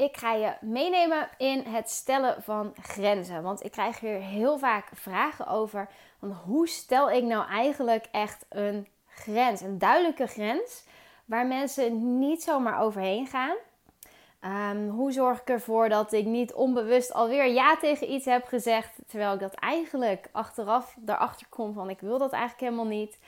ik ga je meenemen in het stellen van grenzen. Want ik krijg hier heel vaak vragen over. Van hoe stel ik nou eigenlijk echt een grens? Een duidelijke grens waar mensen niet zomaar overheen gaan. Ehm, hoe zorg ik ervoor dat ik niet onbewust alweer ja tegen iets heb gezegd, terwijl ik dat eigenlijk achteraf erachter kom van ik wil dat eigenlijk helemaal niet.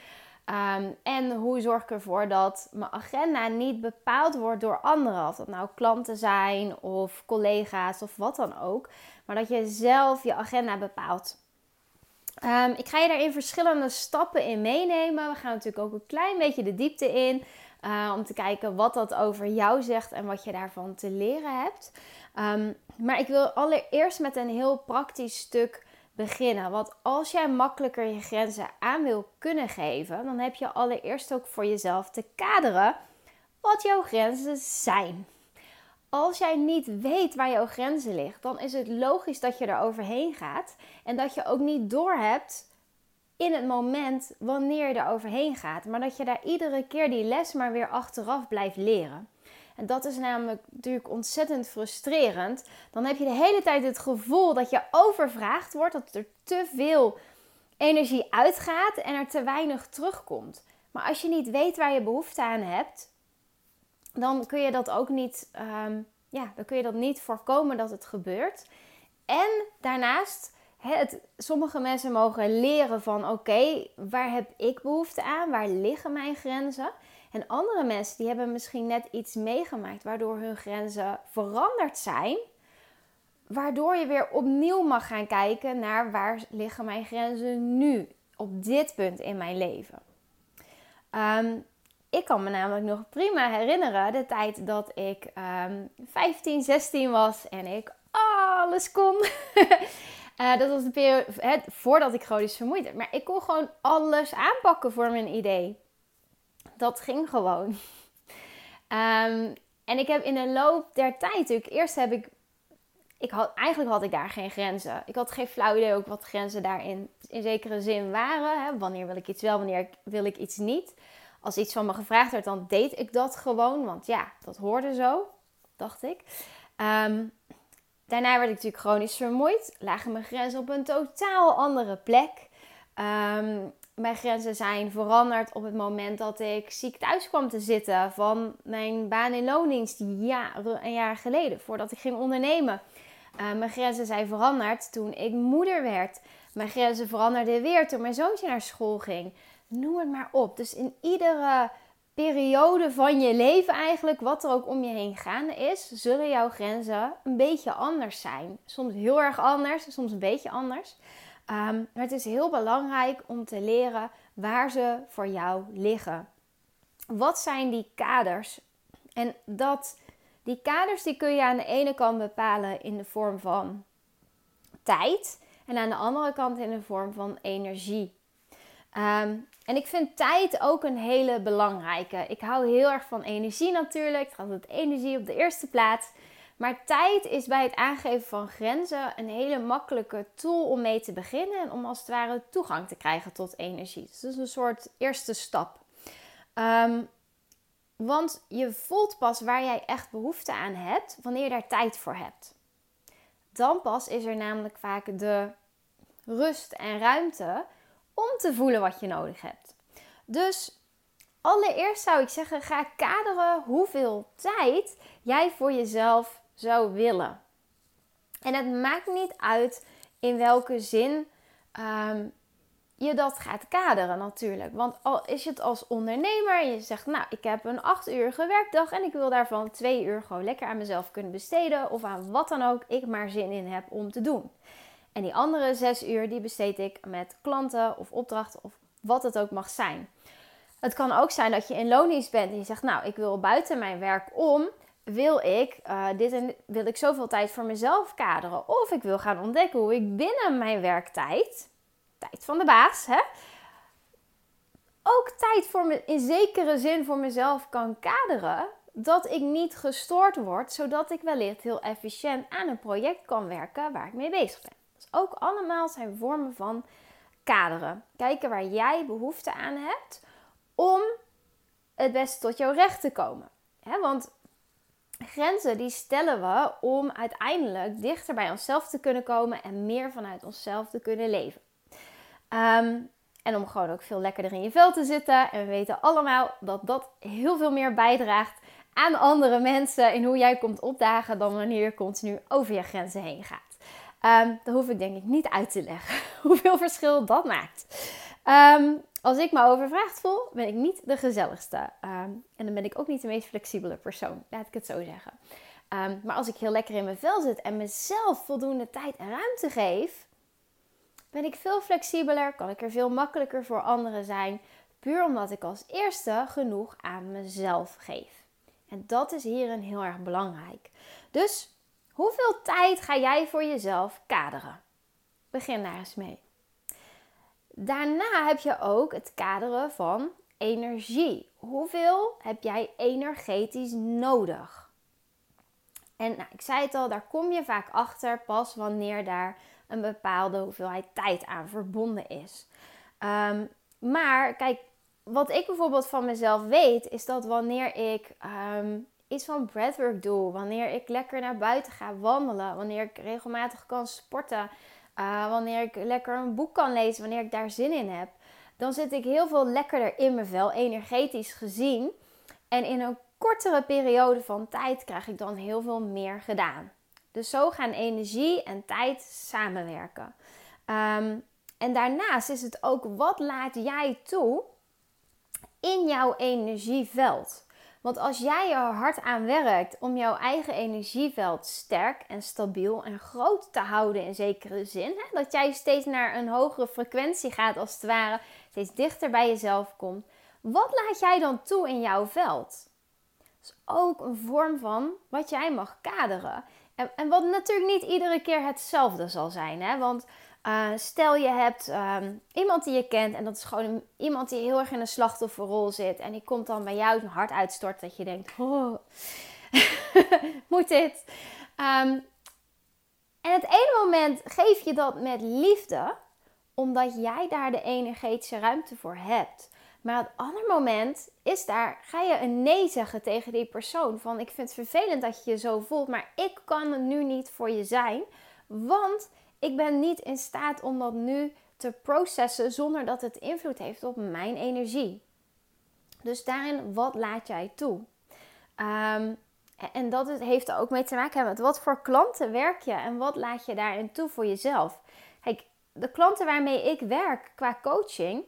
Ehm, en hoe zorg ik ervoor dat mijn agenda niet bepaald wordt door anderen, of dat nou klanten zijn of collega's of wat dan ook, maar dat je zelf je agenda bepaalt. Ehm, ik ga je daarin verschillende stappen in meenemen. We gaan natuurlijk ook een klein beetje de diepte in. Uh, om te kijken wat dat over jou zegt en wat je daarvan te leren hebt. Um, maar ik wil allereerst met een heel praktisch stuk beginnen. Want als jij makkelijker je grenzen aan wil kunnen geven, dan heb je allereerst ook voor jezelf te kaderen wat jouw grenzen zijn. Als jij niet weet waar jouw grenzen liggen, dan is het logisch dat je er overheen gaat en dat je ook niet doorhebt in het moment wanneer je er overheen gaat. Maar dat je daar iedere keer die les maar weer achteraf blijft leren. En dat is namelijk natuurlijk ontzettend frustrerend. Dan heb je de hele tijd het gevoel dat je overvraagd wordt, dat er te veel energie uitgaat en er te weinig terugkomt. Maar als je niet weet waar je behoefte aan hebt, dan kun je dat ook niet, um, ja, dan kun je dat niet voorkomen dat het gebeurt. En daarnaast het, sommige mensen mogen leren van oké, waar heb ik behoefte aan? Waar liggen mijn grenzen? En andere mensen die hebben misschien net iets meegemaakt waardoor hun grenzen veranderd zijn. Waardoor je weer opnieuw mag gaan kijken naar waar liggen mijn grenzen nu op dit punt in mijn leven. Um, ik kan me namelijk nog prima herinneren de tijd dat ik um, ehm, 15, 16 was en ik alles kon. Uh, dat was de periode voordat ik chronisch vermoeid werd. Maar ik kon gewoon alles aanpakken voor mijn idee. Dat ging gewoon. Um, en ik heb in de loop der tijd natuurlijk... Eerst heb ik... ik had, eigenlijk had ik daar geen grenzen. Ik had geen flauw idee ook wat grenzen daarin in zekere zin waren. Hè? Wanneer wil ik iets wel, wanneer wil ik iets niet. Als iets van me gevraagd werd, dan deed ik dat gewoon. Want ja, dat hoorde zo, dacht ik. Um, Daarna werd ik natuurlijk chronisch vermoeid. Lagen mijn grenzen op een totaal andere plek. Ehm, mijn grenzen zijn veranderd op het moment dat ik ziek thuis kwam te zitten van mijn baan in loondienst jaren en jaren geleden, voordat ik ging ondernemen. Uh, mijn grenzen zijn veranderd toen ik moeder werd. Mijn grenzen veranderden weer toen mijn zoontje naar school ging. Noem het maar op. Dus in iedere periode van je leven eigenlijk, wat er ook om je heen gaande is, zullen jouw grenzen een beetje anders zijn. Soms heel erg anders, soms een beetje anders. Ehm, maar het is heel belangrijk om te leren waar ze voor jou liggen. Wat zijn die kaders? En dat, die kaders die kun je aan de ene kant bepalen in de vorm van tijd en aan de andere kant in de vorm van energie. Um, en ik vind tijd ook een hele belangrijke. Ik hou heel erg van energie natuurlijk. Het gaat met energie op de eerste plaats. Maar tijd is bij het aangeven van grenzen een hele makkelijke tool om mee te beginnen. En om als het ware toegang te krijgen tot energie. Dus is een soort eerste stap. Um, want je voelt pas waar jij echt behoefte aan hebt wanneer je daar tijd voor hebt. Dan pas is er namelijk vaak de rust en ruimte om te voelen wat je nodig hebt. Dus allereerst zou ik zeggen, ga kaderen hoeveel tijd jij voor jezelf zou willen. En het maakt niet uit in welke zin ehm, je dat gaat kaderen natuurlijk. Want al is het als ondernemer je zegt, nou, ik heb een 8 uurige werkdag en ik wil daarvan 2 uur gewoon lekker aan mezelf kunnen besteden of aan wat dan ook ik maar zin in heb om te doen. En die andere zes uur die besteed ik met klanten of opdrachten of wat het ook mag zijn. Het kan ook zijn dat je in loondienst bent en je zegt, nou, ik wil buiten mijn werk om, wil ik uh, dit en wil ik zoveel tijd voor mezelf kaderen. Of ik wil gaan ontdekken hoe ik binnen mijn werktijd, tijd van de baas, hè, ook tijd voor me, in zekere zin voor mezelf kan kaderen. Dat ik niet gestoord word, zodat ik wellicht heel efficiënt aan een project kan werken waar ik mee bezig ben ook allemaal zijn vormen van kaderen. Kijken waar jij behoefte aan hebt om het beste tot jouw recht te komen. want grenzen die stellen we om uiteindelijk dichter bij onszelf te kunnen komen en meer vanuit onszelf te kunnen leven. Ehm, en om gewoon ook veel lekkerder in je vel te zitten. En we weten allemaal dat dat heel veel meer bijdraagt aan andere mensen in hoe jij komt opdagen dan wanneer je continu over je grenzen heen gaat. Um, dat hoef ik denk ik niet uit te leggen hoeveel verschil dat maakt. Um, als ik me overvraagd voel, ben ik niet de gezelligste. Um, en dan ben ik ook niet de meest flexibele persoon, laat ik het zo zeggen. maar als ik heel lekker in mijn vel zit en mezelf voldoende tijd en ruimte geef, ben ik veel flexibeler, kan ik er veel makkelijker voor anderen zijn. Puur omdat ik als eerste genoeg aan mezelf geef. En dat is hierin heel erg belangrijk. Dus hoeveel tijd ga jij voor jezelf kaderen? Begin daar eens mee. Daarna heb je ook het kaderen van energie. Hoeveel heb jij energetisch nodig? En nou, ik zei het al, daar kom je vaak achter pas wanneer daar een bepaalde hoeveelheid tijd aan verbonden is. Ehm, maar kijk, wat ik bijvoorbeeld van mezelf weet, is dat wanneer ik um, iets van breathwork doe, wanneer ik lekker naar buiten ga wandelen, wanneer ik regelmatig kan sporten, uh, wanneer ik lekker een boek kan lezen, wanneer ik daar zin in heb, dan zit ik heel veel lekkerder in mijn vel, energetisch gezien. En in een kortere periode van tijd krijg ik dan heel veel meer gedaan. Dus zo gaan energie en tijd samenwerken. Um, en daarnaast is het ook wat laat jij toe in jouw energieveld. Want als jij er hard aan werkt om jouw eigen energieveld sterk en stabiel en groot te houden in zekere zin, hè, dat jij steeds naar een hogere frequentie gaat als het ware, steeds dichter bij jezelf komt, wat laat jij dan toe in jouw veld? Dat is ook een vorm van wat jij mag kaderen. En, en wat natuurlijk niet iedere keer hetzelfde zal zijn, hè? want uh, stel je hebt um, iemand die je kent en dat is gewoon iemand die heel erg in een slachtofferrol zit. En die komt dan bij jou een hart uitstort dat je denkt, oh, moet dit? Um, en het ene moment geef je dat met liefde, omdat jij daar de energetische ruimte voor hebt. Maar het andere moment is daar, ga je een nee zeggen tegen die persoon. Van ik vind het vervelend dat je je zo voelt, maar ik kan er nu niet voor je zijn. Want ik ben niet in staat om dat nu te processen zonder dat het invloed heeft op mijn energie. Dus daarin, wat laat jij toe? Um, en dat heeft er ook mee te maken met wat voor klanten werk je en wat laat je daarin toe voor jezelf. Kijk, de klanten waarmee ik werk qua coaching,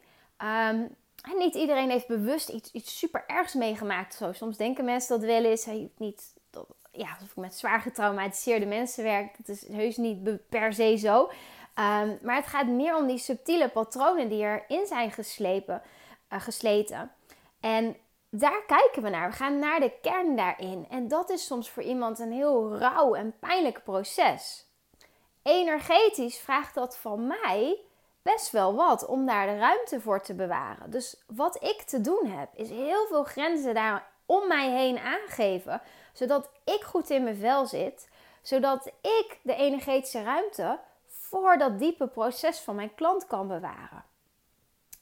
um, niet iedereen heeft bewust iets, iets super ergs meegemaakt. Zo. Soms denken mensen dat wel eens. niet, dat, ja, met zwaar getraumatiseerde mensen werk, dat is heus niet per se zo. Um, maar het gaat meer om die subtiele patronen die erin zijn geslepen, uh, gesleten. En daar kijken we naar. We gaan naar de kern daarin. En dat is soms voor iemand een heel rauw en pijnlijk proces. Energetisch vraagt dat van mij best wel wat om daar de ruimte voor te bewaren. Dus wat ik te doen heb, is heel veel grenzen daar om mij heen aangeven, zodat ik goed in mijn vel zit, zodat ik de energetische ruimte voor dat diepe proces van mijn klant kan bewaren.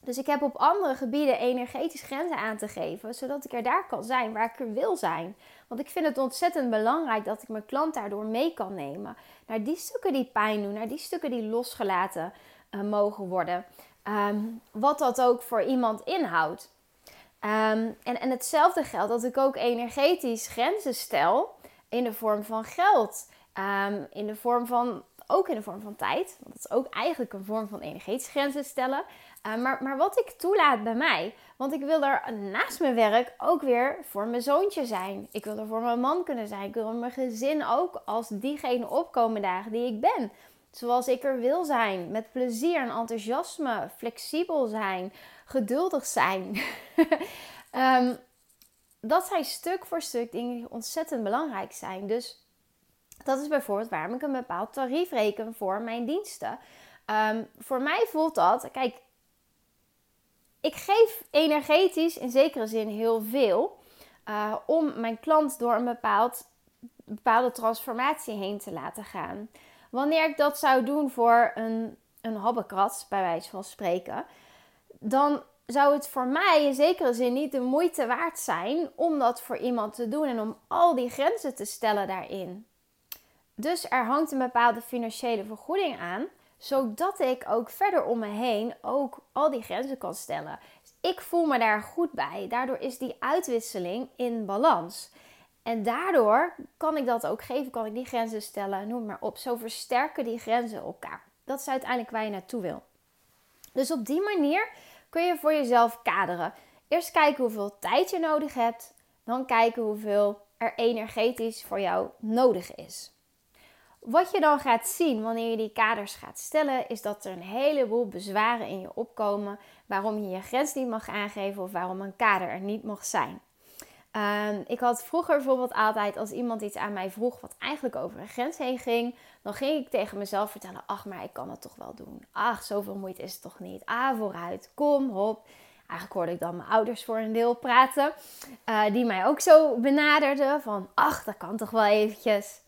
Dus ik heb op andere gebieden energetisch grenzen aan te geven, zodat ik er daar kan zijn waar ik er wil zijn. Want ik vind het ontzettend belangrijk dat ik mijn klant daardoor mee kan nemen. Naar die stukken die pijn doen, naar die stukken die losgelaten uh, mogen worden. Um, wat dat ook voor iemand inhoudt. Um, en, en hetzelfde geldt dat ik ook energetisch grenzen stel in de vorm van geld. Um, in de vorm van, ook in de vorm van tijd. Want dat is ook eigenlijk een vorm van energetische grenzen stellen. Uh, maar, maar wat ik toelaat bij mij. Want ik wil er naast mijn werk ook weer voor mijn zoontje zijn. Ik wil er voor mijn man kunnen zijn. Ik wil mijn gezin ook als diegene opkomen dagen die ik ben zoals ik er wil zijn. Met plezier en enthousiasme, flexibel zijn, geduldig zijn. um, dat zijn stuk voor stuk dingen die ontzettend belangrijk zijn. Dus dat is bijvoorbeeld waarom ik een bepaald tarief reken voor mijn diensten. Um, voor mij voelt dat, kijk, ik geef energetisch in zekere zin heel veel uh, om mijn klant door een bepaald, bepaalde transformatie heen te laten gaan. Wanneer ik dat zou doen voor een, een habbekrat, bij wijze van spreken, dan zou het voor mij in zekere zin niet de moeite waard zijn om dat voor iemand te doen en om al die grenzen te stellen daarin. Dus er hangt een bepaalde financiële vergoeding aan, zodat ik ook verder om me heen ook al die grenzen kan stellen. Ik voel me daar goed bij. Daardoor is die uitwisseling in balans. En daardoor kan ik dat ook geven, kan ik die grenzen stellen, noem maar op. Zo versterken die grenzen elkaar. Dat is uiteindelijk waar je naartoe wil. Dus op die manier kun je voor jezelf kaderen. Eerst kijken hoeveel tijd je nodig hebt, dan kijken hoeveel er energetisch voor jou nodig is. Wat je dan gaat zien wanneer je die kaders gaat stellen, is dat er een heleboel bezwaren in je opkomen waarom je je grens niet mag aangeven of waarom een kader er niet mag zijn. Ehm, ik had vroeger bijvoorbeeld altijd, als iemand iets aan mij vroeg wat eigenlijk over een grens heen ging, dan ging ik tegen mezelf vertellen: Ach, maar ik kan het toch wel doen. Ach, zoveel moeite is het toch niet. Ah, vooruit, kom, hop. Eigenlijk hoorde ik dan mijn ouders voor een deel praten, uh, die mij ook zo benaderden: van ach, dat kan toch wel eventjes.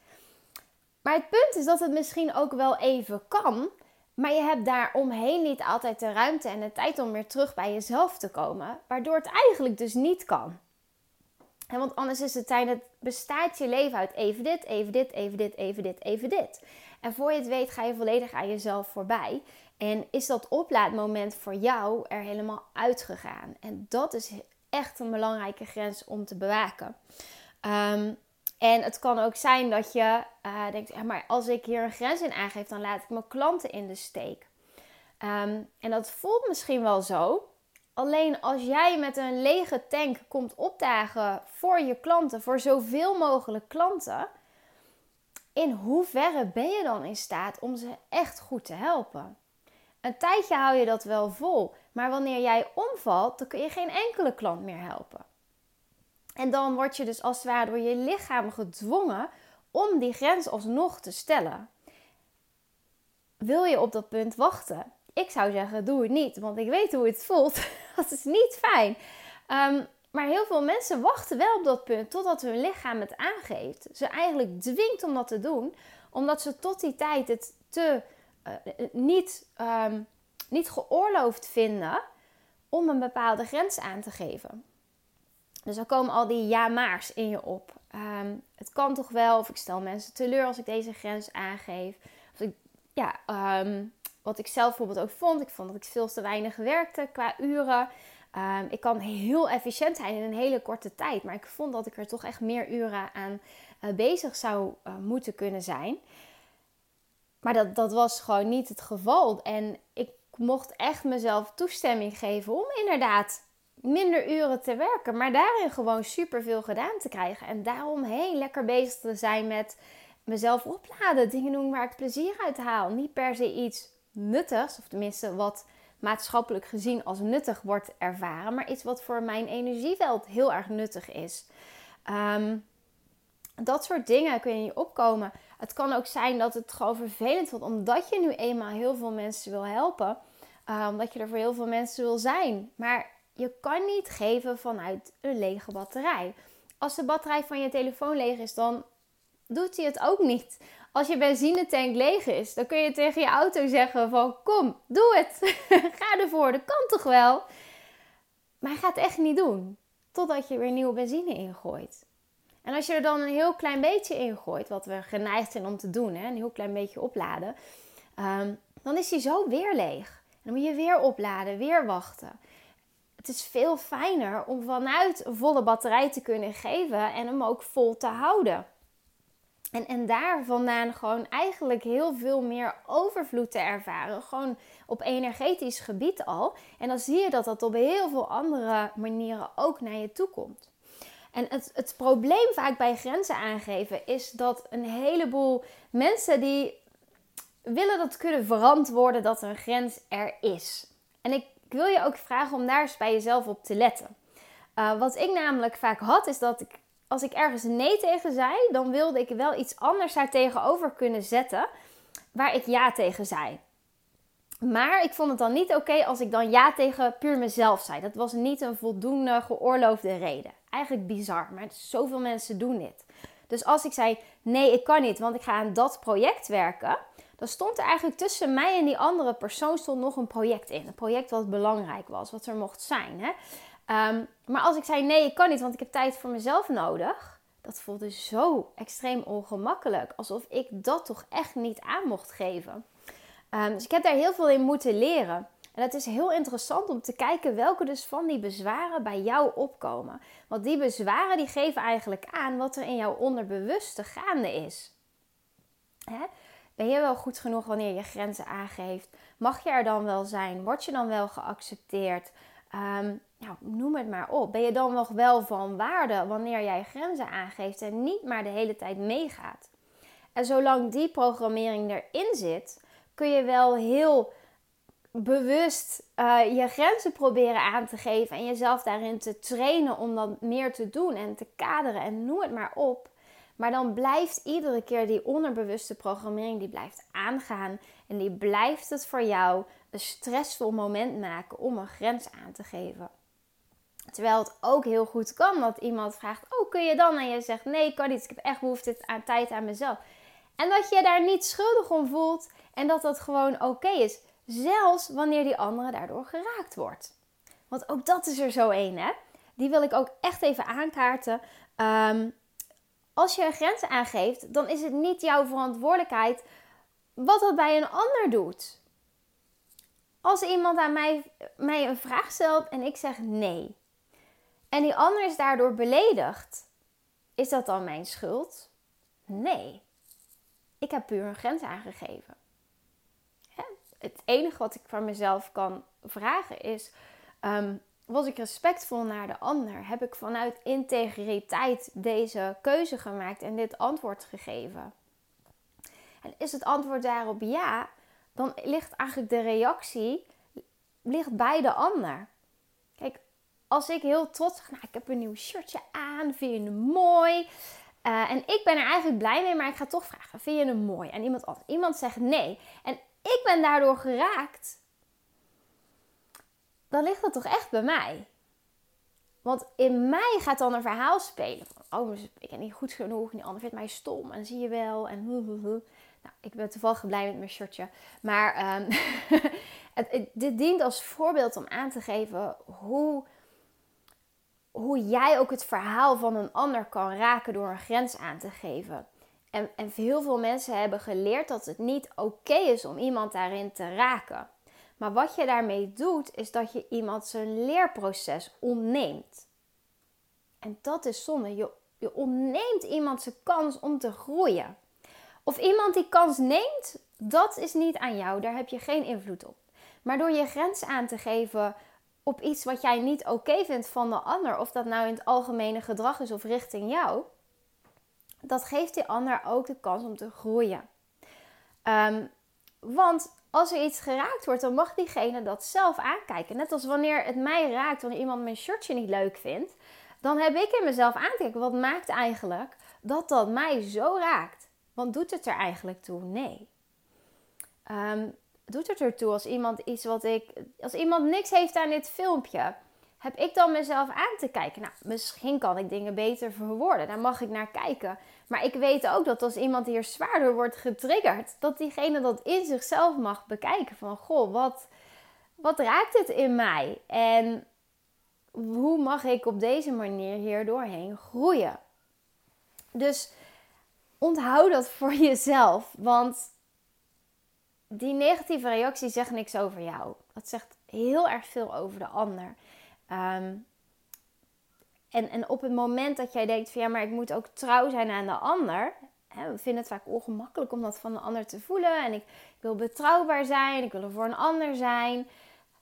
Maar het punt is dat het misschien ook wel even kan, maar je hebt daar omheen niet altijd de ruimte en de tijd om weer terug bij jezelf te komen, waardoor het eigenlijk dus niet kan. Want anders is het bestaat je leven uit even dit, even dit, even dit, even dit, even dit. En voor je het weet ga je volledig aan jezelf voorbij. En is dat oplaadmoment voor jou er helemaal uitgegaan. En dat is echt een belangrijke grens om te bewaken. Ehm, en het kan ook zijn dat je uh, denkt, ja, maar als ik hier een grens in aangeef, dan laat ik mijn klanten in de steek. Ehm, en dat voelt misschien wel zo. Alleen als jij met een lege tank komt opdagen voor je klanten, voor zoveel mogelijk klanten, in hoeverre ben je dan in staat om ze echt goed te helpen? Een tijdje hou je dat wel vol, maar wanneer jij omvalt, dan kun je geen enkele klant meer helpen. En dan word je dus als het ware door je lichaam gedwongen om die grens alsnog te stellen. Wil je op dat punt wachten? Ik zou zeggen, doe het niet, want ik weet hoe het voelt. dat is niet fijn. Ehm, maar heel veel mensen wachten wel op dat punt totdat hun lichaam het aangeeft. Ze eigenlijk dwingt om dat te doen, omdat ze tot die tijd het te uh, niet, um, niet geoorloofd vinden om een bepaalde grens aan te geven. Dus dan komen al die ja-maars in je op. Um, het kan toch wel, of ik stel mensen teleur als ik deze grens aangeef. Of ik, ja, um, wat ik zelf bijvoorbeeld ook vond. Ik vond dat ik veel te weinig werkte qua uren. Um, ik kan heel efficiënt zijn in een hele korte tijd. Maar ik vond dat ik er toch echt meer uren aan uh, bezig zou uh, moeten kunnen zijn. Maar dat, dat was gewoon niet het geval. En ik mocht echt mezelf toestemming geven om inderdaad minder uren te werken. Maar daarin gewoon superveel gedaan te krijgen. En daarom heel lekker bezig te zijn met mezelf opladen. Dingen doen waar ik plezier uit haal. Niet per se iets nuttigs, of tenminste wat maatschappelijk gezien als nuttig wordt ervaren, maar iets wat voor mijn energieveld heel erg nuttig is. Um, dat soort dingen kun je opkomen. Het kan ook zijn dat het gewoon vervelend wordt, omdat je nu eenmaal heel veel mensen wil helpen, uh, omdat je er voor heel veel mensen wil zijn. Maar je kan niet geven vanuit een lege batterij. Als de batterij van je telefoon leeg is, dan doet hij het ook niet. Als je benzinetank leeg is, dan kun je tegen je auto zeggen van kom, doe het. Ga ervoor, dat kan toch wel? Maar hij gaat het echt niet doen. Totdat je weer nieuwe benzine ingooit. En als je er dan een heel klein beetje ingooit, wat we geneigd zijn om te doen, hè, een heel klein beetje opladen, ehm, dan is hij zo weer leeg. En dan moet je weer opladen, weer wachten. Het is veel fijner om vanuit volle batterij te kunnen geven en hem ook vol te houden. En, en daar vandaan gewoon eigenlijk heel veel meer overvloed te ervaren. Gewoon op energetisch gebied al. En dan zie je dat dat op heel veel andere manieren ook naar je toe komt. En het, het probleem vaak bij grenzen aangeven is dat een heleboel mensen die willen dat kunnen verantwoorden dat een grens er is. En ik, wil je ook vragen om daar eens bij jezelf op te letten. Uh, wat ik namelijk vaak had, is dat ik als ik ergens nee tegen zei, dan wilde ik wel iets anders daar tegenover kunnen zetten waar ik ja tegen zei. Maar ik vond het dan niet oké als ik dan ja tegen puur mezelf zei. Dat was niet een voldoende geoorloofde reden. Eigenlijk bizar, maar zoveel mensen doen dit. Dus als ik zei nee, ik kan niet, want ik ga aan dat project werken, dan stond er eigenlijk tussen mij en die andere persoon stond nog een project in. Een project wat belangrijk was, wat er mocht zijn. Hè? Ehm, maar als ik zei nee, ik kan niet, want ik heb tijd voor mezelf nodig. Dat voelde zo extreem ongemakkelijk. Alsof ik dat toch echt niet aan mocht geven. Um, dus ik heb daar heel veel in moeten leren. En het is heel interessant om te kijken welke dus van die bezwaren bij jou opkomen. Want die bezwaren die geven eigenlijk aan wat er in jouw onderbewuste gaande is. Hè? Ben je wel goed genoeg wanneer je grenzen aangeeft? Mag je er dan wel zijn? Word je dan wel geaccepteerd? Um, nou, noem het maar op. Ben je dan nog wel van waarde wanneer jij grenzen aangeeft en niet maar de hele tijd meegaat? En zolang die programmering erin zit, kun je wel heel bewust uh, je grenzen proberen aan te geven en jezelf daarin te trainen om dan meer te doen en te kaderen en noem het maar op. Maar dan blijft iedere keer die onderbewuste programmering die blijft aangaan en die blijft het voor jou een stressvol moment maken om een grens aan te geven. Terwijl het ook heel goed kan dat iemand vraagt: Oh, kun je dan? En je zegt: Nee, kan niet. Ik heb echt behoefte aan tijd aan mezelf. En dat je daar niet schuldig om voelt en dat dat gewoon oké is. Zelfs wanneer die andere daardoor geraakt wordt. Want ook dat is er zo één, hè? Die wil ik ook echt even aankaarten. Um, als je een grens aangeeft, dan is het niet jouw verantwoordelijkheid wat dat bij een ander doet. Als iemand aan mij, mij een vraag stelt en ik zeg nee, en die ander is daardoor beledigd, is dat dan mijn schuld? Nee. Ik heb puur een grens aangegeven. Het enige wat ik van mezelf kan vragen is: um, was ik respectvol naar de ander? Heb ik vanuit integriteit deze keuze gemaakt en dit antwoord gegeven? En is het antwoord daarop ja, dan ligt eigenlijk de reactie ligt bij de ander. Kijk, als ik heel trots zeg, nou, ik heb een nieuw shirtje aan, vind je hem mooi? Uh, en ik ben er eigenlijk blij mee, maar ik ga toch vragen, vind je hem mooi? En iemand, iemand zegt nee. En ik ben daardoor geraakt dan ligt dat toch echt bij mij. Want in mij gaat dan een verhaal spelen. Van, oh, ik ben niet goed genoeg. En die ander vindt mij stom. En zie je wel. En Nou, ik ben toevallig blij met mijn shirtje. Maar um, het, dit dient als voorbeeld om aan te geven hoe, hoe jij ook het verhaal van een ander kan raken door een grens aan te geven. En, en heel veel mensen hebben geleerd dat het niet oké is om iemand daarin te raken. Maar wat je daarmee doet, is dat je iemand zijn leerproces ontneemt. En dat is zonde. Je, je ontneemt iemand zijn kans om te groeien. Of iemand die kans neemt, dat is niet aan jou. Daar heb je geen invloed op. Maar door je grens aan te geven op iets wat jij niet oké vindt van de ander, of dat nou in het algemene gedrag is of richting jou, dat geeft die ander ook de kans om te groeien. Um, want als er iets geraakt wordt, dan mag diegene dat zelf aankijken. Net als wanneer het mij raakt, wanneer iemand mijn shirtje niet leuk vindt, dan heb ik in mezelf aan. Wat maakt eigenlijk dat dat mij zo raakt? Want doet het er eigenlijk toe? Nee. Um, doet het ertoe als iemand iets wat ik. Als iemand niks heeft aan dit filmpje, heb ik dan mezelf aan te kijken? Nou, misschien kan ik dingen beter verwoorden. Daar mag ik naar kijken. Maar ik weet ook dat als iemand hier zwaarder wordt getriggerd, dat diegene dat in zichzelf mag bekijken. Van goh, wat, wat raakt het in mij? En hoe mag ik op deze manier hier doorheen groeien? Dus onthoud dat voor jezelf. Want die negatieve reactie zegt niks over jou. Dat zegt heel erg veel over de ander. Um, en, en op het moment dat jij denkt van ja, maar ik moet ook trouw zijn aan de ander. Hè, we vinden het vaak ongemakkelijk om dat van de ander te voelen. En ik, ik wil betrouwbaar zijn, ik wil er voor een ander zijn.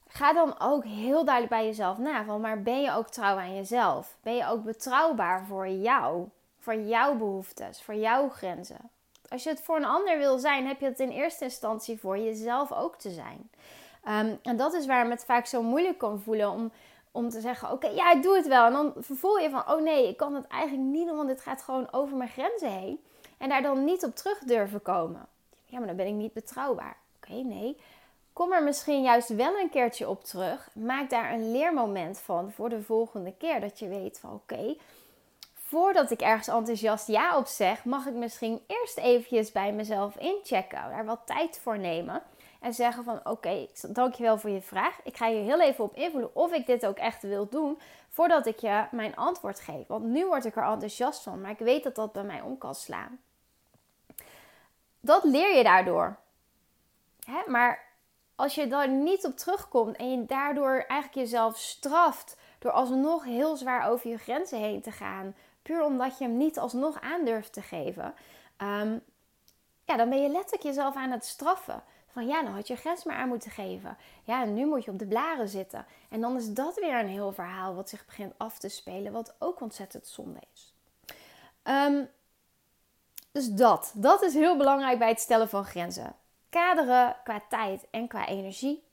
Ga dan ook heel duidelijk bij jezelf na. Van, maar ben je ook trouw aan jezelf? Ben je ook betrouwbaar voor jou? Voor jouw behoeftes, voor jouw grenzen? Als je het voor een ander wil zijn, heb je het in eerste instantie voor jezelf ook te zijn. Um, en dat is waarom het vaak zo moeilijk kan voelen om om te zeggen: Oké, ja, ik doe het wel. En dan voel je van: Oh nee, ik kan het eigenlijk niet doen, want dit gaat gewoon over mijn grenzen heen. En daar dan niet op terug durven komen. Ja, maar dan ben ik niet betrouwbaar. Oké, nee. Kom er misschien juist wel een keertje op terug. Maak daar een leermoment van voor de volgende keer. Dat je weet van: Oké, voordat ik ergens enthousiast ja op zeg, mag ik misschien eerst eventjes bij mezelf inchecken. Daar wat tijd voor nemen. En zeggen van oké, dankjewel voor je vraag. Ik ga hier heel even op invullen of ik dit ook echt wil doen. Voordat ik je mijn antwoord geef. Want nu word ik er enthousiast van. Maar ik weet dat dat bij mij om kan slaan. Dat leer je daardoor. Hè? Maar als je daar niet op terugkomt en je daardoor eigenlijk jezelf straft door alsnog heel zwaar over je grenzen heen te gaan, puur omdat je hem niet alsnog aandurft te geven, um, ja, dan ben je letterlijk jezelf aan het straffen. Van ja, dan had je grens maar aan moeten geven. Ja, en nu moet je op de blaren zitten. En dan is dat weer een heel verhaal wat zich begint af te spelen, wat ook ontzettend zonde is. Um, dus dat, dat is heel belangrijk bij het stellen van grenzen. Kaderen qua tijd en qua energie.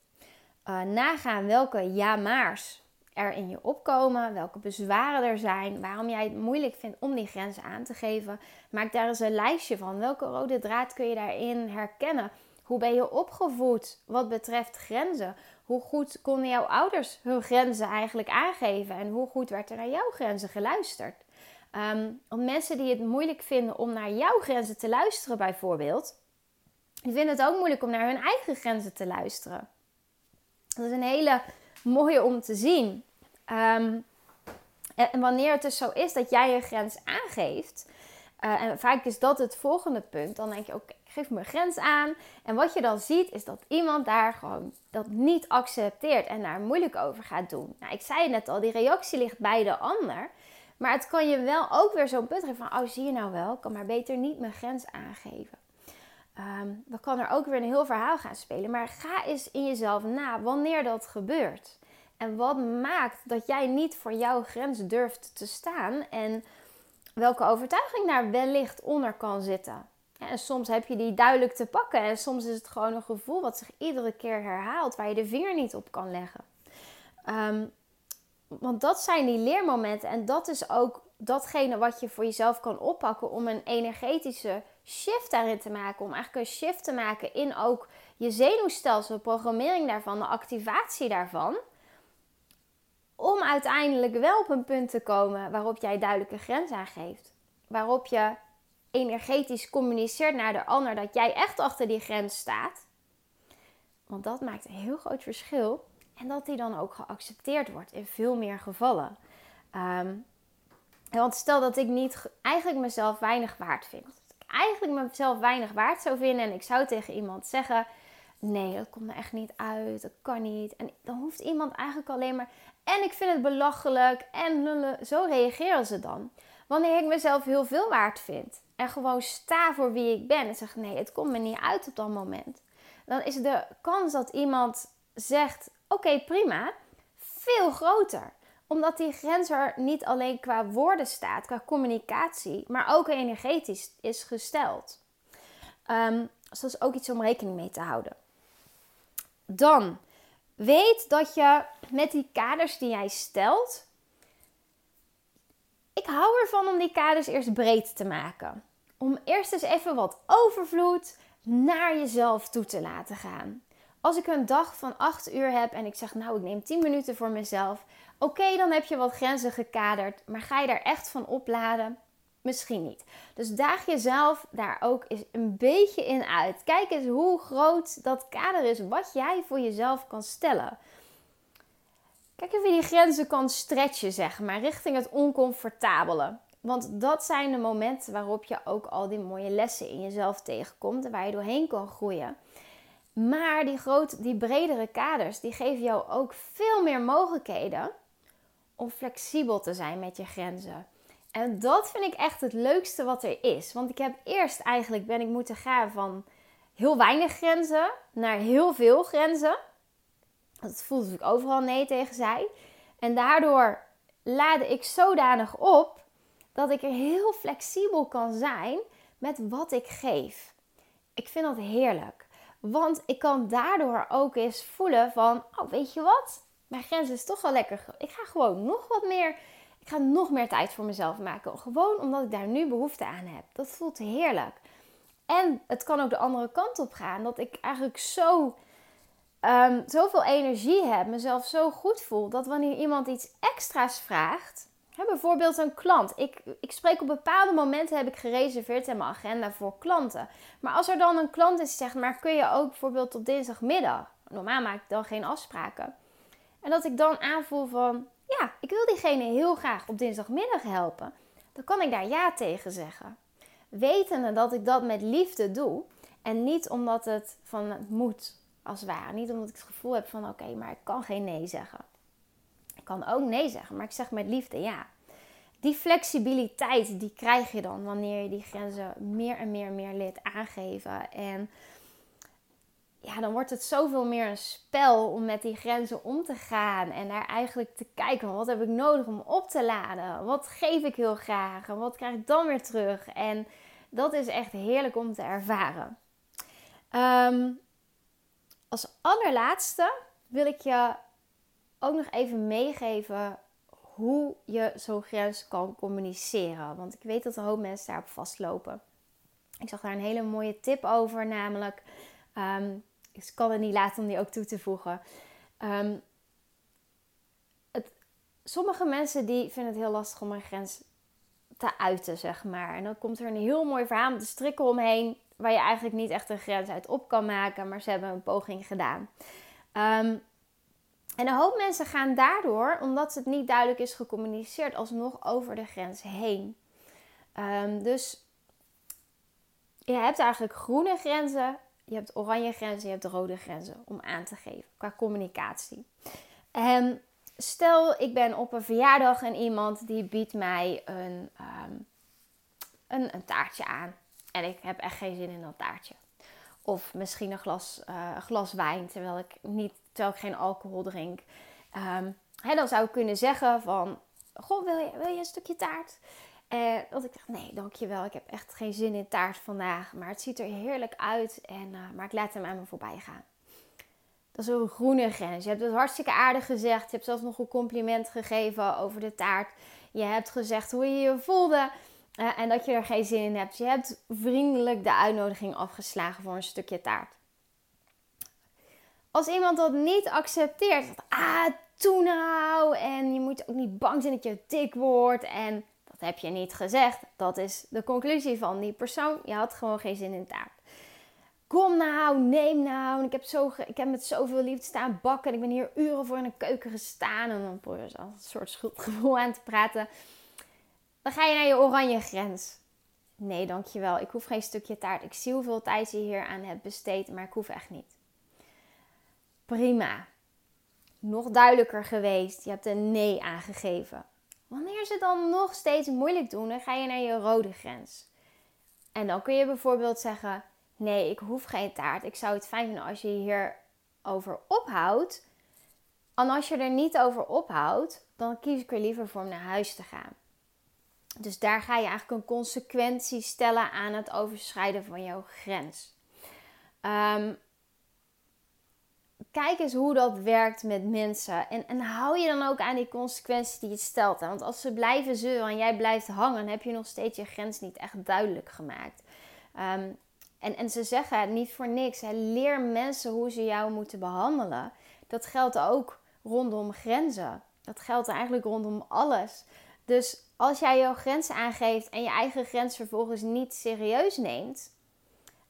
Uh, nagaan welke ja-maars er in je opkomen, welke bezwaren er zijn, waarom jij het moeilijk vindt om die grenzen aan te geven. Maak daar eens een lijstje van. Welke rode draad kun je daarin herkennen? Hoe ben je opgevoed wat betreft grenzen? Hoe goed konden jouw ouders hun grenzen eigenlijk aangeven? En hoe goed werd er naar jouw grenzen geluisterd? Um, want mensen die het moeilijk vinden om naar jouw grenzen te luisteren, bijvoorbeeld, die vinden het ook moeilijk om naar hun eigen grenzen te luisteren. Dat is een hele mooie om te zien. Ehm, en, wanneer het dus zo is dat jij je grens aangeeft, uh, en vaak is dat het volgende punt, dan denk je: oké, ik geef mijn grens aan. En wat je dan ziet, is dat iemand daar gewoon dat niet accepteert en daar moeilijk over gaat doen. Nou, ik zei het net al, die reactie ligt bij de ander. Maar het kan je wel ook weer zo'n punt geven van, oh zie je nou wel, ik kan maar beter niet mijn grens aangeven. Um, dan kan er ook weer een heel verhaal gaan spelen. Maar ga eens in jezelf na wanneer dat gebeurt. En wat maakt dat jij niet voor jouw grens durft te staan. En welke overtuiging daar wellicht onder kan zitten. En soms heb je die duidelijk te pakken. En soms is het gewoon een gevoel wat zich iedere keer herhaalt. Waar je de vinger niet op kan leggen. Um, want dat zijn die leermomenten en dat is ook datgene wat je voor jezelf kan oppakken om een energetische shift daarin te maken. Om eigenlijk een shift te maken in ook je zenuwstelsel, de programmering daarvan, de activatie daarvan. Om uiteindelijk wel op een punt te komen waarop jij duidelijke grens aangeeft. Waarop je energetisch communiceert naar de ander dat jij echt achter die grens staat. Want dat maakt een heel groot verschil en dat die dan ook geaccepteerd wordt in veel meer gevallen. Um, want stel dat ik niet eigenlijk mezelf weinig waard vind. Eigenlijk mezelf weinig waard zou vinden en ik zou tegen iemand zeggen: Nee, dat komt er echt niet uit, dat kan niet. En dan hoeft iemand eigenlijk alleen maar. En ik vind het belachelijk en lullen. Zo reageren ze dan. Wanneer ik mezelf heel veel waard vind en gewoon sta voor wie ik ben en zeg: Nee, het komt me niet uit op dat moment. Dan is de kans dat iemand zegt: Oké, prima. Veel groter. Omdat die grens er niet alleen qua woorden staat, qua communicatie, maar ook energetisch is gesteld. Um, dus dat is ook iets om rekening mee te houden. Dan weet dat je met die kaders die jij stelt. Ik hou ervan om die kaders eerst breed te maken. Om eerst eens even wat overvloed naar jezelf toe te laten gaan. Als ik een dag van 8 uur heb en ik zeg, nou, ik neem 10 minuten voor mezelf. Oké, dan heb je wat grenzen gekaderd. Maar ga je daar echt van opladen? Misschien niet. Dus daag jezelf daar ook eens een beetje in uit. Kijk eens hoe groot dat kader is, wat jij voor jezelf kan stellen. Kijk of je die grenzen kan stretchen, zeg maar, richting het oncomfortabele. Want dat zijn de momenten waarop je ook al die mooie lessen in jezelf tegenkomt en waar je doorheen kan groeien. Maar die, groot, die bredere kaders, die geven jou ook veel meer mogelijkheden om flexibel te zijn met je grenzen. En dat vind ik echt het leukste wat er is. Want ik heb eerst eigenlijk ben ik moeten gaan van heel weinig grenzen naar heel veel grenzen. Dat voelde ik overal nee tegen zei. En daardoor laadde ik zodanig op dat ik er heel flexibel kan zijn met wat ik geef. Ik vind dat heerlijk. Want ik kan daardoor ook eens voelen van, oh weet je wat? Mijn grens is toch wel lekker. Ik ga gewoon nog wat meer, ik ga nog meer tijd voor mezelf maken. Gewoon omdat ik daar nu behoefte aan heb. Dat voelt heerlijk. En het kan ook de andere kant op gaan. Dat ik eigenlijk zo, um, zoveel energie heb, mezelf zo goed voel. Dat wanneer iemand iets extra's vraagt, bijvoorbeeld een klant. Ik, ik spreek op bepaalde momenten, heb ik gereserveerd in mijn agenda voor klanten. Maar als er dan een klant is die zegt, maar kun je ook bijvoorbeeld op dinsdagmiddag? Normaal maak ik dan geen afspraken. En dat ik dan aanvoel van, ja, ik wil diegene heel graag op dinsdagmiddag helpen. Dan kan ik daar ja tegen zeggen. Wetende dat ik dat met liefde doe. En niet omdat het van het moet, als het ware. Niet omdat ik het gevoel heb van, oké, maar ik kan geen nee zeggen. Ik kan ook nee zeggen, maar ik zeg met liefde ja. Die flexibiliteit, die krijg je dan wanneer je die grenzen meer en meer en meer leert aangeven. En ja, dan wordt het zoveel meer een spel om met die grenzen om te gaan. En daar eigenlijk te kijken, wat heb ik nodig om op te laden? Wat geef ik heel graag? En wat krijg ik dan weer terug? En dat is echt heerlijk om te ervaren. Um, als allerlaatste wil ik je ook nog even meegeven hoe je zo'n grens kan communiceren. Want ik weet dat een hoop mensen daarop vastlopen. Ik zag daar een hele mooie tip over, namelijk. Um, ik kan het niet laten om die ook toe te voegen. Ehm, het, sommige mensen die vinden het heel lastig om een grens te uiten, zeg maar. En dan komt er een heel mooi verhaal met de strikken omheen, waar je eigenlijk niet echt een grens uit op kan maken, maar ze hebben een poging gedaan. Um, en een hoop mensen gaan daardoor, omdat het niet duidelijk is gecommuniceerd, alsnog over de grens heen. Um, dus je hebt eigenlijk groene grenzen, je hebt oranje grenzen, je hebt rode grenzen om aan te geven qua communicatie. En stel, ik ben op een verjaardag en iemand die biedt mij een, um, een, een taartje aan. En ik heb echt geen zin in dat taartje. Of misschien een glas, uh, glas wijn, terwijl ik, niet, terwijl ik geen alcohol drink. Um, dan zou ik kunnen zeggen van... Goh, wil je, wil je een stukje taart? En uh, dat ik dacht, nee, dankjewel. Ik heb echt geen zin in taart vandaag. Maar het ziet er heerlijk uit. En, uh, maar ik laat hem aan me voorbij gaan. Dat is een groene grens. Je hebt het hartstikke aardig gezegd. Je hebt zelfs nog een compliment gegeven over de taart. Je hebt gezegd hoe je je voelde. Uh, en dat je er geen zin in hebt. Je hebt vriendelijk de uitnodiging afgeslagen voor een stukje taart. Als iemand dat niet accepteert, dat, ah, toe nou. En je moet ook niet bang zijn dat je dik wordt. En heb je niet gezegd. Dat is de conclusie van die persoon. Je had gewoon geen zin in taart. Kom nou, neem nou. Ik heb, zo, ik heb met zoveel liefde staan bakken. En ik ben hier uren voor in de keuken gestaan. En dan probeer je een soort schuldgevoel aan te praten. Dan ga je naar je oranje grens. Nee, dankjewel. Ik hoef geen stukje taart. Ik zie hoeveel tijd je hier aan hebt besteed, maar ik hoef echt niet. Prima. Nog duidelijker geweest. Je hebt een nee aangegeven. Wanneer ze dan nog steeds moeilijk doen, dan ga je naar je rode grens. En dan kun je bijvoorbeeld zeggen: Nee, ik hoef geen taart. Ik zou het fijn vinden als je hierover ophoudt. En als je er niet over ophoudt, dan kies ik er liever voor om naar huis te gaan. Dus daar ga je eigenlijk een consequentie stellen aan het overschrijden van jouw grens. Um, kijk eens hoe dat werkt met mensen. En, en hou je dan ook aan die consequenties die je stelt. Want als ze blijven zeuren en jij blijft hangen, heb je nog steeds je grens niet echt duidelijk gemaakt. Um, en, en ze zeggen niet voor niks. Leer mensen hoe ze jou moeten behandelen. Dat geldt ook rondom grenzen. Dat geldt eigenlijk rondom alles. Dus als jij jouw grens aangeeft en je eigen grens vervolgens niet serieus neemt,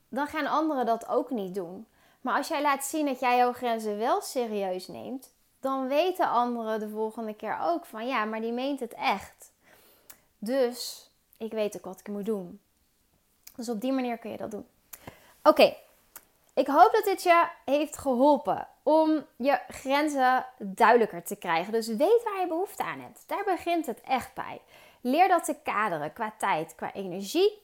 dan gaan anderen dat ook niet doen. Maar als jij laat zien dat jij jouw grenzen wel serieus neemt, dan weten anderen de volgende keer ook van ja, maar die meent het echt. Dus ik weet ook wat ik moet doen. Dus op die manier kun je dat doen. Oké, ik hoop dat dit je heeft geholpen om je grenzen duidelijker te krijgen. Dus weet waar je behoefte aan hebt. Daar begint het echt bij. Leer dat te kaderen qua tijd, qua energie.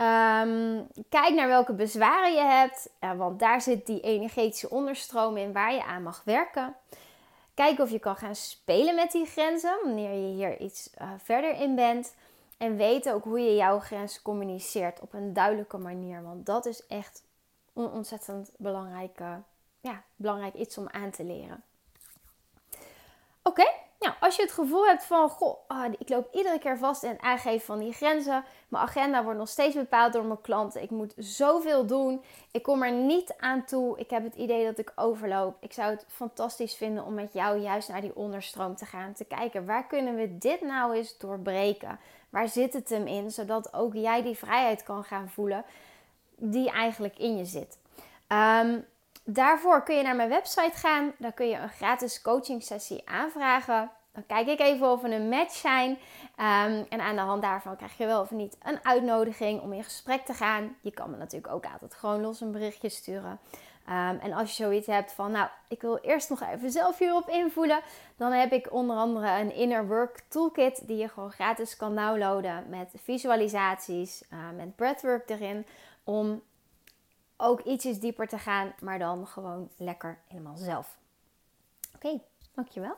Um, kijk naar welke bezwaren je hebt, want daar zit die energetische onderstroom in waar je aan mag werken. Kijk of je kan gaan spelen met die grenzen wanneer je hier iets uh, verder in bent. En weet ook hoe je jouw grens communiceert op een duidelijke manier, want dat is echt een ontzettend belangrijk, ja, belangrijk iets om aan te leren. Oké, nou, als je het gevoel hebt van, goh, oh, ik loop iedere keer vast in het aangeven van die grenzen. Mijn agenda wordt nog steeds bepaald door mijn klanten. Ik moet zoveel doen. Ik kom er niet aan toe. Ik heb het idee dat ik overloop. Ik zou het fantastisch vinden om met jou juist naar die onderstroom te gaan. Te kijken, waar kunnen we dit nou eens doorbreken? Waar zit het hem in? Zodat ook jij die vrijheid kan gaan voelen die eigenlijk in je zit. Ehm, daarvoor kun je naar mijn website gaan. Dan kun je een gratis coaching sessie aanvragen. Dan kijk ik even of we een match zijn. Ehm, en aan de hand daarvan krijg je wel of niet een uitnodiging om in gesprek te gaan. Je kan me natuurlijk ook altijd gewoon los een berichtje sturen. Ehm, en als je zoiets hebt van, nou, ik wil eerst nog even zelf hierop invoelen, dan heb ik onder andere een Inner Work Toolkit die je gewoon gratis kan downloaden met visualisaties, uh, met breathwork erin, om ook ietsjes dieper te gaan, maar dan gewoon lekker helemaal zelf. Oké, dankjewel.